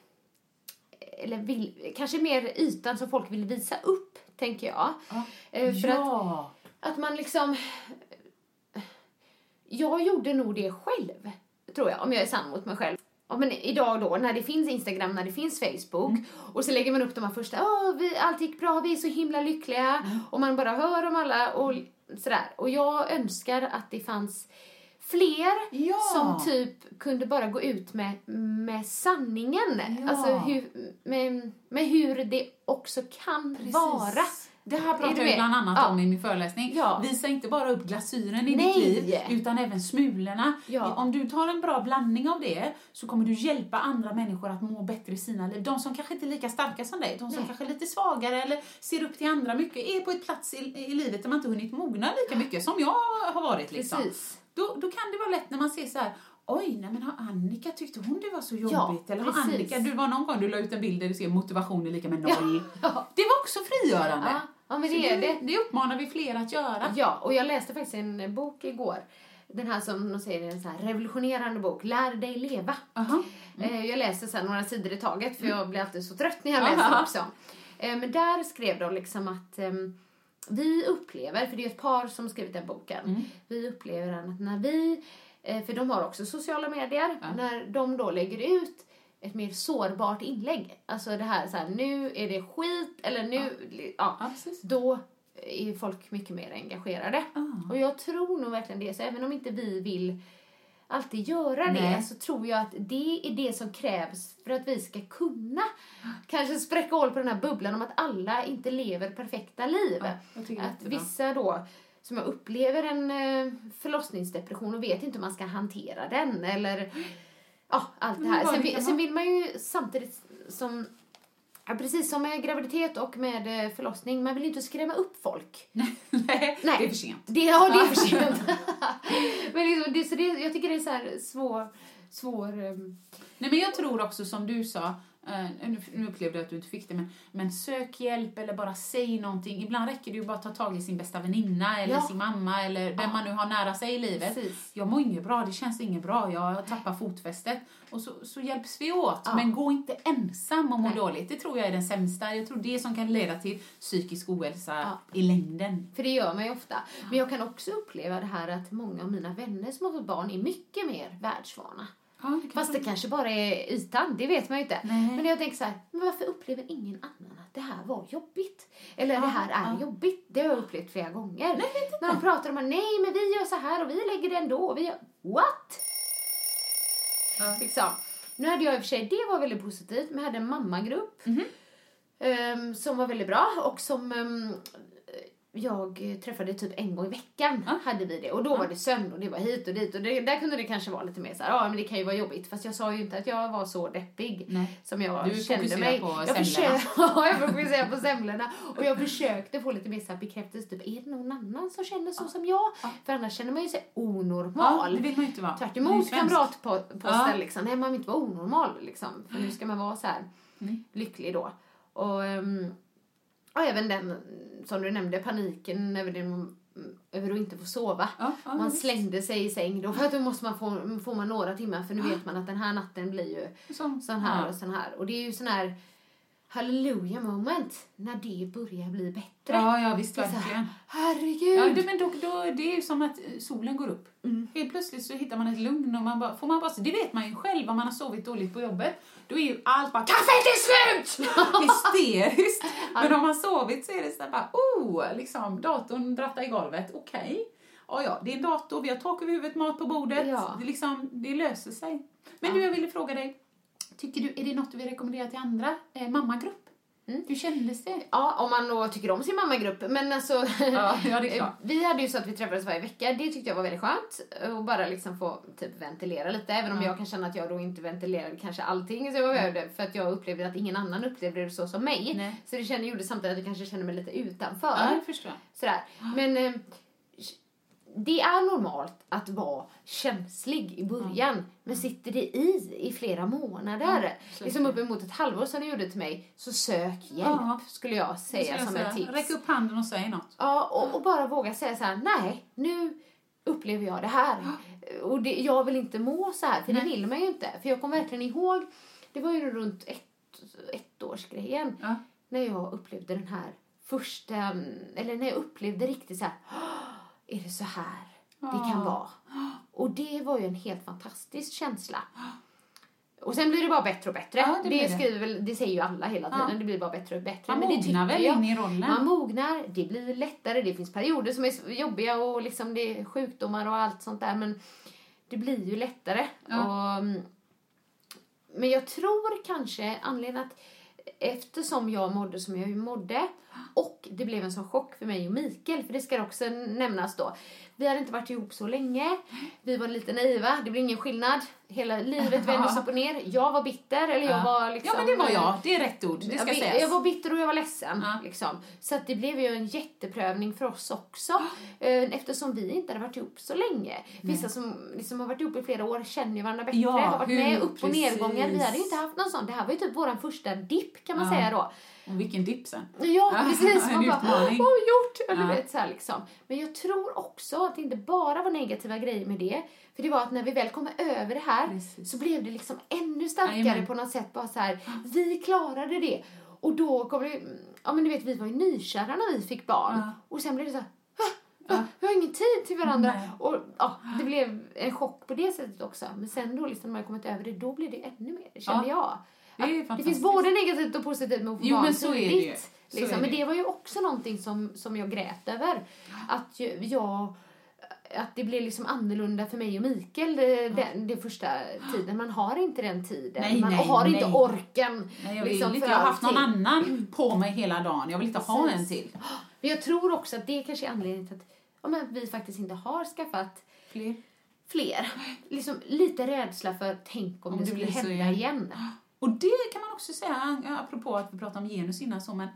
eller vill, kanske mer ytan som folk vill visa upp, tänker jag. Eh, För att ja. att man liksom... Jag gjorde nog det själv, tror jag, om jag är sann mot mig själv. Ja, men idag då, när det finns Instagram, när det finns Facebook och så lägger man upp de här första, Åh, vi, allt gick bra, vi är så himla lyckliga och man bara hör om alla och sådär. Och jag önskar att det fanns fler Ja. som typ kunde bara gå ut med, med sanningen. Ja. Alltså hur, med, med hur det också kan vara. Det här Är pratar jag bland annat Ja. om i min föreläsning. Ja. Visa inte bara upp glasyren i Nej. ditt liv, utan även smulorna. Ja. Om du tar en bra blandning av det så kommer du hjälpa andra människor att må bättre i sina liv. De som kanske inte är lika starka som dig, de som Nej. kanske är lite svagare eller ser upp till andra mycket, är på ett plats i, i livet där man inte hunnit mogna lika mycket som jag har varit. Liksom. Precis. Då, då kan det vara lätt när man ser så här Oj, nej men har Annika tyckte hon det var så jobbigt? Ja, Eller har precis. Annika, du var någon gång du la ut en bild där du ser motivation är lika med noll. Ja. Det var också frigörande. Ja, ja men Så det är det. det uppmanar vi fler att göra. Ja, och jag läste faktiskt en bok igår. Den här som de säger är en så här revolutionerande bok, Lär dig leva. Aha. Eh, Jag läser så några sidor i taget för jag blir alltid så trött när jag läser också. Eh, Men där skrev de liksom att ehm, vi upplever, för det är ett par som skrivit den boken, vi upplever att när vi, för de har också sociala medier, när de då lägger ut ett mer sårbart inlägg, alltså det här så här, nu är det skit eller nu, ja, Ja, då är folk mycket mer engagerade. Ah. Och jag tror nog verkligen det, så även om inte vi vill alltid göra det Nej. så tror jag att det är det som krävs för att vi ska kunna kanske spräcka hål på den här bubblan om att alla inte lever perfekta liv. Ja, det att vissa då som jag upplever en eh, förlossningsdepression och vet inte hur man ska hantera den eller ja, allt det här. Sen, det vi- kan sen vill man ju samtidigt som Ja, precis som med graviditet och med eh, förlossning, man vill ju inte skrämma upp folk. Nej, Nej. det är för sent. Det, ja, det är för sent. men liksom, det, så det, jag tycker det är så här svår... svår ehm, Nej, men jag tror också som du sa, eh, nu, nu upplevde jag att du inte fick det, men, men sök hjälp eller bara säg någonting. Ibland räcker det ju bara att ta tag i sin bästa väninna eller Ja. sin mamma eller vem man nu har nära sig i livet. Precis. Jag mår inget bra, det känns inget bra, jag tappar fotfästet. Och så, så hjälps vi åt. Ja. Men gå inte ensam och må Nej. dåligt. Det tror jag är den sämsta. Jag tror det som kan leda till psykisk ohälsa Ja. i längden. För det gör man ju ofta. Men jag kan också uppleva det här att många av mina vänner som har fått barn är mycket mer världsvana. Ja, det Fast det kanske bara är ytan, det vet man ju inte. Nej. Men jag tänker så här, men varför upplever ingen annan att det här var jobbigt? Eller det här är jobbigt. Det har jag upplevt flera gånger. När de pratar om att nej men vi gör så här och vi lägger det ändå. Och vi gör, what? Ja. Liksom. Nu hade jag i och för sig, det var väldigt positivt, men jag hade en mammagrupp. Mhm. ehm, som var väldigt bra och som ehm, jag träffade typ en gång i veckan. Ja. Hade vi det. Och då var det sömn och det var hit och dit. Och det, där kunde det kanske vara lite mer så ja men det kan ju vara jobbigt. Fast jag sa ju inte att jag var så deppig. Nej. Som jag Du kände mig. på jag semlorna. försökte, ja, jag på semlorna. Och jag försökte få lite mer så här bekräftelse. Typ, är det någon annan som känner så som jag? För annars känner man ju sig Ja, onormal. det vill man ju inte vara. Tvärt emot kamratposten Ja. liksom. Nej, man vill inte vara onormal liksom. För nu ska man vara så här lycklig då. Och, ehm, och även den, som du nämnde, paniken över, det, över att inte få sova. Ja, ja, man slängde sig i säng då, för att då måste man få, får man några timmar för nu vet man att den här natten blir ju Som, sån här ja. och sån här. Och det är ju sån här hallelujah moment när det börjar bli bättre. Ja, ja, visst, här, verkligen. Herregud! Ja, det, men då, då, det är ju som att solen går upp. Mm. Helt plötsligt så hittar man ett lugn och man bara, får man bara, det vet man ju själv om man har sovit dåligt på jobbet. Då är ju allt bara kaffet är slut! Hysteriskt. Men om man sovit så är det så bara, oh, liksom datorn drattar i golvet, okej. Ja, ja, det är en dator, vi har tak över huvudet, mat på bordet. Ja. Det, liksom, det löser sig. Men du, jag ville fråga dig, tycker du, är det något du vill rekommendera till andra? Eh, mammagrupp? Mm. Hur kändes det? Ja, om man då tycker om sin mammagrupp. Men alltså, Ja, ja, vi hade ju så att vi träffades varje vecka. Det tyckte jag var väldigt skönt. Och bara liksom få typ ventilera lite. Även om Ja. jag kan känna att jag då inte ventilerade kanske allting som jag behövde. För att jag upplevde att ingen annan upplevde det så som mig. Nej. Så det kände, gjorde samtidigt att jag kanske kände mig lite utanför. Ja, det förstår jag. Sådär. Men eh, det är normalt att vara känslig i början. Men sitter det i i flera månader, så liksom det. uppemot ett halvår som det gjorde till mig, så sök hjälp Ja. skulle jag säga Så som jag ett tips. Räck upp handen och säg något. Ja, och, och bara våga säga så här: nej, nu upplever jag det här. Och det, jag vill inte må så här, för det Nej. vill man ju inte. För jag kommer verkligen ihåg, det var ju runt ett, ettårsgrejen, Ja. när jag upplevde den här första, eller när jag upplevde riktigt så här, "Åh, är det så här det kan vara? Och det var ju en helt fantastisk känsla. Och sen blir det bara bättre och bättre. Ja, det det, skriver väl, det säger ju alla hela tiden, Ja. det blir bara bättre och bättre. Man Men det mognar väl jag. in i rollen. Man mognar, det blir lättare, det finns perioder som är jobbiga och liksom det är sjukdomar och allt sånt där men det blir ju lättare. Ja. Och, mm, men jag tror kanske anledningen att eftersom jag mådde som jag mådde och det blev en sån chock för mig och Mikael, för det ska också nämnas då. Vi hade inte varit ihop så länge, vi var lite naiva, det blev ingen skillnad. Hela livet vändes upp och ner. Jag var bitter, eller jag Ja. var liksom... Ja, men det var jag. Det är rätt ord. Det ska jag, sägas. jag var bitter och jag var ledsen. Ja. Liksom. Så att det blev ju en jätteprövning för oss också. eh, Eftersom vi inte hade varit ihop så länge. Vissa som liksom har varit ihop i flera år känner ju varandra bättre. Ja, har varit hur- med upp och precis. nedgångar. Vi hade ju inte haft någon sån. Det här var ju typ vår första dipp kan man Ja. säga då. Och vilken dipp sen. Ja, Ja, precis. Man bara, vad har gjort? Eller Ja. vet, så liksom. Men jag tror också att det inte bara var negativa grejer med det. För det var att när vi väl kom över det här Precis. så blev det liksom ännu starkare Jajamän. på något sätt. Bara så här, vi klarade det. Och då kom det, ja men du vet vi var ju nykära när vi fick barn. Ja. Och sen blev det så här, "Va? Va? vi har ingen tid till varandra. Nej. Och ja, det blev en chock på det sättet också. Men sen då liksom när man kommit över det, då blev det ännu mer, kände jag. Det det finns både negativt och positivt med att Jo, men så är det tidigt. Så Liksom. är Men det det var ju också någonting som, som jag grät över. Att jag att det blev liksom annorlunda för mig och Mikael det, den, det första tiden. Man har inte den tiden. Nej, man nej, har inte nej. orken. Nej, jag, liksom, inte. jag har haft någon annan på mig hela dagen. Jag vill inte ha Precis. en till. Men jag tror också att det kanske är anledningen till att ja, men vi faktiskt inte har skaffat Fler. fler. Liksom lite rädsla för tänk om, Om det det skulle hända igen. igen. Och det kan man också säga, apropå att vi pratade om genus innan, så, men,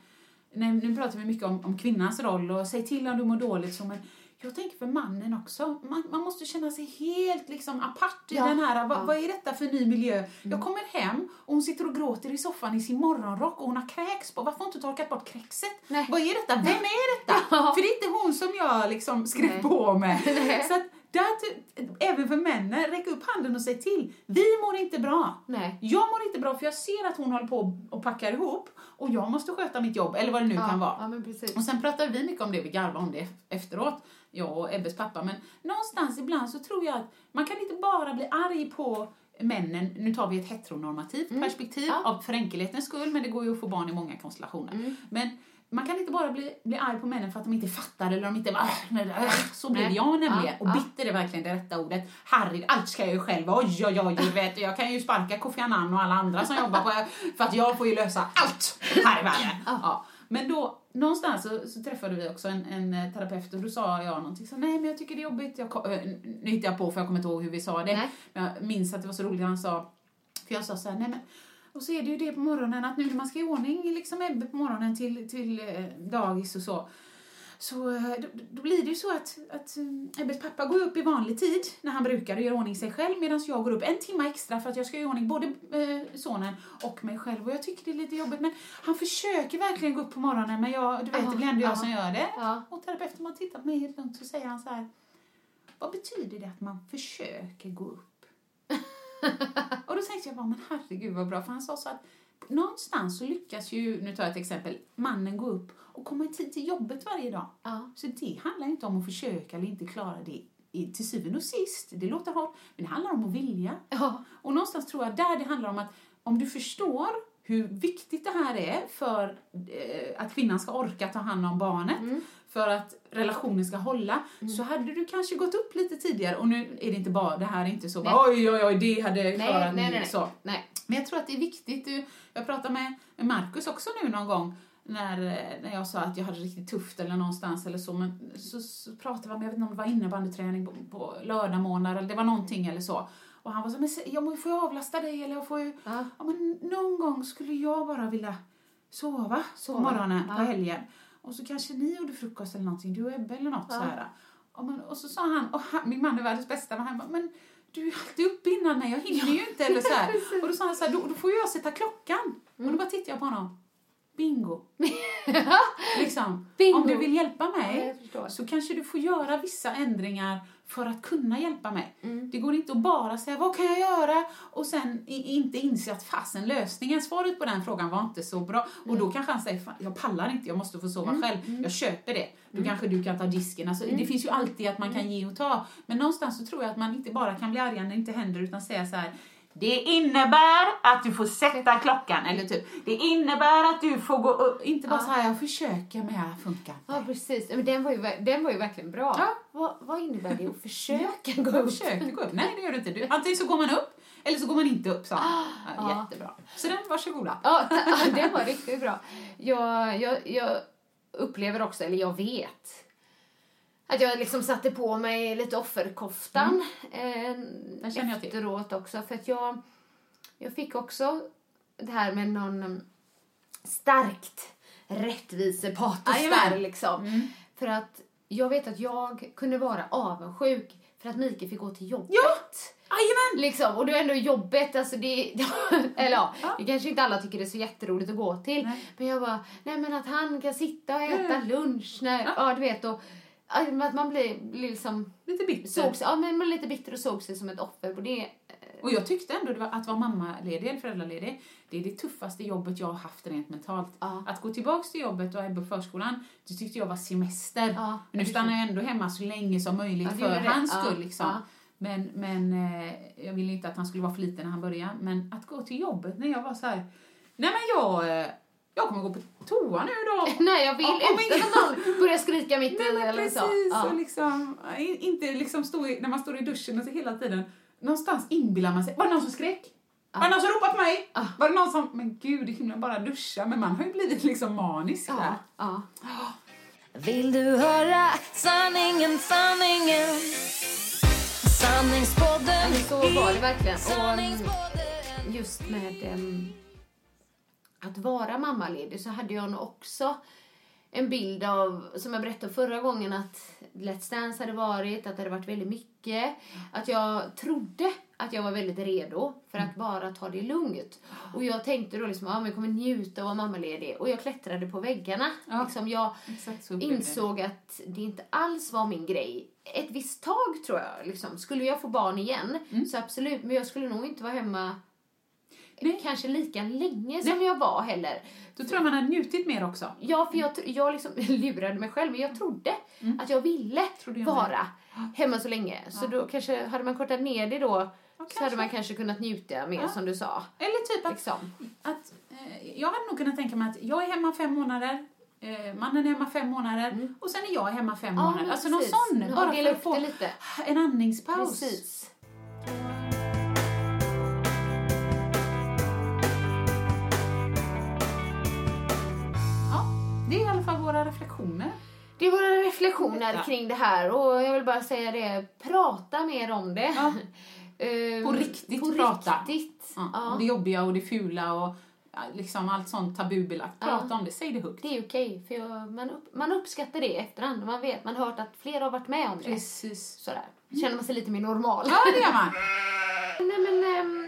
nej, nu pratar vi mycket om, om kvinnans roll och säg till om du mår dåligt. Så, men jag tänker för mannen också. Man, man måste känna sig helt liksom apart i Ja. den här, vad, Ja. vad är detta för ny miljö? Jag kommer hem och hon sitter och gråter i soffan i sin morgonrock och hon har kräks på. Varför har hon inte torkat bort kräkset? Nej. Vad är detta? Vem är detta? Ja. För det är inte hon som jag liksom skrev på med. Nej. Så att där, även för männen, räck upp handen och säg till. Vi mår inte bra. Nej. Jag mår inte bra för jag ser att hon håller på och packar ihop och jag måste sköta mitt jobb, eller vad det nu kan vara. Ja. Och sen pratar vi mycket om det, vi garvar om det efteråt, jag och Ebbes pappa. Men någonstans ibland så tror jag att man kan inte bara bli arg på männen, nu tar vi ett heteronormativt perspektiv Mm. Ja. av för enkelhetens skull, men det går ju att få barn i många konstellationer. Mm. Men man kan inte bara bli, bli arg på männen för att de inte fattar eller de inte bara, "Ah, nej, äh." så blev jag nämligen. Ja, och bitter är verkligen det rätta ordet. Harry, allt ska jag ju själv, oj oj oj, vet, jag kan ju sparka Kofi Annan och alla andra som jobbar på, för att jag får ju lösa allt här i världen. Ja. Men då, någonstans så, så träffade vi också en, en eh, terapeut och då sa jag någonting så nej men jag tycker det är jobbigt, jag, nu hittar jag på för jag kommer inte ihåg hur vi sa det. Nej. Men jag minns att det var så roligt han sa, för jag sa så här, nej men och så är det ju det på morgonen att nu när man ska i ordning liksom Ebbe på morgonen till, till eh, dagis och så. Så eh, då, då blir det ju så att, att eh, Ebbes pappa går upp i vanlig tid när han brukar och gör ordning sig själv medan jag går upp en timme extra för att jag ska göra ordning både sonen och mig själv. Och jag tycker det är lite jobbigt men han försöker verkligen gå upp på morgonen men jag, du vet, Ja, det blir ändå jag ja. som gör det. Ja. Och terapeuten har tittat på mig helt lugnt så säger han så här Vad betyder det att man försöker gå upp? och då tänkte jag bara, men herregud vad bra, för han sa så att någonstans så lyckas ju, nu tar jag ett exempel, mannen gå upp och komma i tid till jobbet varje dag. Ja. Så det handlar inte om att försöka eller inte klara det i, till syvende och sist. Det låter hårt, men det handlar om att vilja. Ja. Och någonstans tror jag där det handlar om att om du förstår hur viktigt det här är för eh, att kvinnan ska orka ta hand om barnet, Mm. För att relationen ska hålla, så hade du kanske gått upp lite tidigare. Och nu är det inte bara, det här är inte så Nej. bara, oj oj oj, det hade Nej, klarat nej, nej, nej. Så. Nej. Men jag tror att det är viktigt. Jag pratade med Markus också nu någon gång när, när jag sa att jag hade riktigt tufft eller någonstans eller så. Men så, så pratade vi om, jag vet inte om det var innebandyträning på, på lördagmorgnar eller det var någonting eller så. Och han var så men jag får ju avlasta dig eller jag får ju... Ja. Ja, men någon gång skulle jag bara vilja sova, Sova, på morgonen ja. på helgen. Och så kanske ni gjorde frukost eller någonting, du och Ebbe eller något Ja. så här. Och, men, och så sa han, och han, min man är världens bästa, men han bara, men du är alltid uppe innan mig, jag hinner ju inte. Eller så här. Och då sa han så här, då, då får jag sätta klockan. Och Mm. då bara tittade jag på honom. Bingo. liksom, Bingo. om du vill hjälpa Ja, mig förstår. så kanske du får göra vissa ändringar för att kunna hjälpa mig. Mm. Det går inte att bara säga vad kan jag göra och sen inte inse att fasen lösningen, svaret på den frågan var inte så bra. Och då kanske han säger "Fan, jag pallar inte, jag måste få sova Mm. själv. Jag köper det. Då kanske du kan ta disken. Alltså, Det finns ju alltid att man kan ge och ta. Men någonstans så tror jag att man inte bara kan bli arg när det inte händer utan säga så här det innebär att du får sätta klockan, eller typ, det innebär att du får gå upp. Inte bara Ja. så här, jag försöker men jag funkar inte. Ja, precis. Men den var ju, den var ju verkligen bra. Ja. Vad, vad innebär det att försöka gå upp? försökte gå upp. Nej, det gör du inte. Du, antingen så går man upp, eller så går man inte upp, sa han. Ja, Ja. Jättebra. Så den, varsågoda. Ja, den var riktigt bra. Jag, jag, jag upplever också, eller jag vet, att jag liksom satte på mig lite offerkoftan Den eh, efteråt också. För att jag, jag fick också det här med någon um, starkt rättvisepatos där liksom. För att jag vet att jag kunde vara avundsjuk för att Mikael fick gå till jobbet. Jajamän! Liksom, och det är ändå jobbet, alltså det, eller ja, det kanske inte alla tycker det är så jätteroligt att gå till. Nej. Men jag bara, nej men att han kan sitta och äta Mm. lunch när, ja. du vet och att man blir, blir liksom, Lite bitter. såg ja men man är lite bitter och såg sig som ett offer på det. Och jag tyckte ändå att vara mammaledig eller föräldraledig, det är det tuffaste jobbet jag har haft rent mentalt. Ja. Att gå tillbaks till jobbet och Ebbe på förskolan, det tyckte jag var semester. Ja, men nu stannar jag ändå hemma så länge som möjligt Ja, för hans skull. Liksom. Men, men eh, jag ville inte att han skulle vara för liten när han började. Men att gå till jobbet när jag var så här, nej men jag, eh, jag kommer gå på toa nu då. Nej jag vill om utan ingen- att någon börjar skrika mitt i eller precis, så. Ja. och liksom, inte liksom stå i, när man står i duschen och så hela tiden, någonstans inbillar man sig, var det någon som skrek? Var det någon som ropade på mig? Ja. Var det någon som, men gud, i himlen bara duscha, men man har ju blivit liksom manisk där. Ja, ja. Vill du höra sanningen, sanningen? Sanningspodden Men så var det verkligen. Och, just med em, att vara mammaledig så hade jag nog också en bild av, som jag berättade förra gången, att Let's Dance hade varit, att det hade varit väldigt mycket. Att jag trodde att jag var väldigt redo för att bara ta det lugnt. Och jag tänkte då liksom, ja men jag kommer njuta av att vara mammaledig. Och jag klättrade på väggarna. Ja. Liksom jag det. insåg att det inte alls var min grej. Ett visst tag tror jag. Liksom. Skulle jag få barn igen Mm. så absolut. Men jag skulle nog inte vara hemma Nej. kanske lika länge som jag var heller. Då tror jag man har njutit mer också. Ja, för jag, jag liksom lurade mig själv, men jag trodde att jag ville Mm. Jag vara hemma så länge. Så då kanske, hade man kortat ner det då, så hade man kanske kunnat njuta mer som du sa. Eller typ att Liksom. att, eh, jag hade nog kunnat tänka mig att jag är hemma fem månader, eh, mannen är hemma fem månader och sen är jag hemma fem Mm. Ja, månader. Alltså precis. någon sån, Ja, bara för att få lite. en andningspaus. Precis. Våra reflektioner. Det är våra reflektioner Ja. kring det här och jag vill bara säga det, prata mer om det. Ja. Ehm, På riktigt på prata. Riktigt. Ja. Ja. Och det jobbiga och det fula och liksom allt sånt tabubelagt. Prata om det, säg det högt. Det är okej, för jag, man, upp, man uppskattar det i efterhand. Man vet, man har hört att flera har varit med om det. Precis. Sådär. Känner man sig lite mer normal. Ja, det gör man. Nej men, ehm,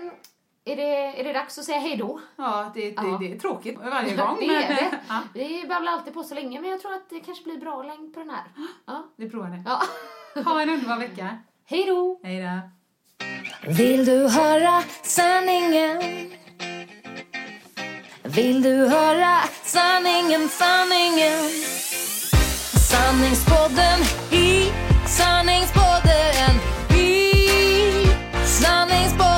är, det, är det dags att säga hej då? Ja, det, det, Ja. det är tråkigt varje gång. det är det. Ja, Vi babblar alltid på så länge, men jag tror att det kanske blir bra längd på den här. Ja. vi provar det. ja. Ha en underbar vecka. Hej då! Hej då. Vill du höra sanningen? Vill du höra sanningen, sanningen? Sanningspodden i sanningspodden i sanningspodden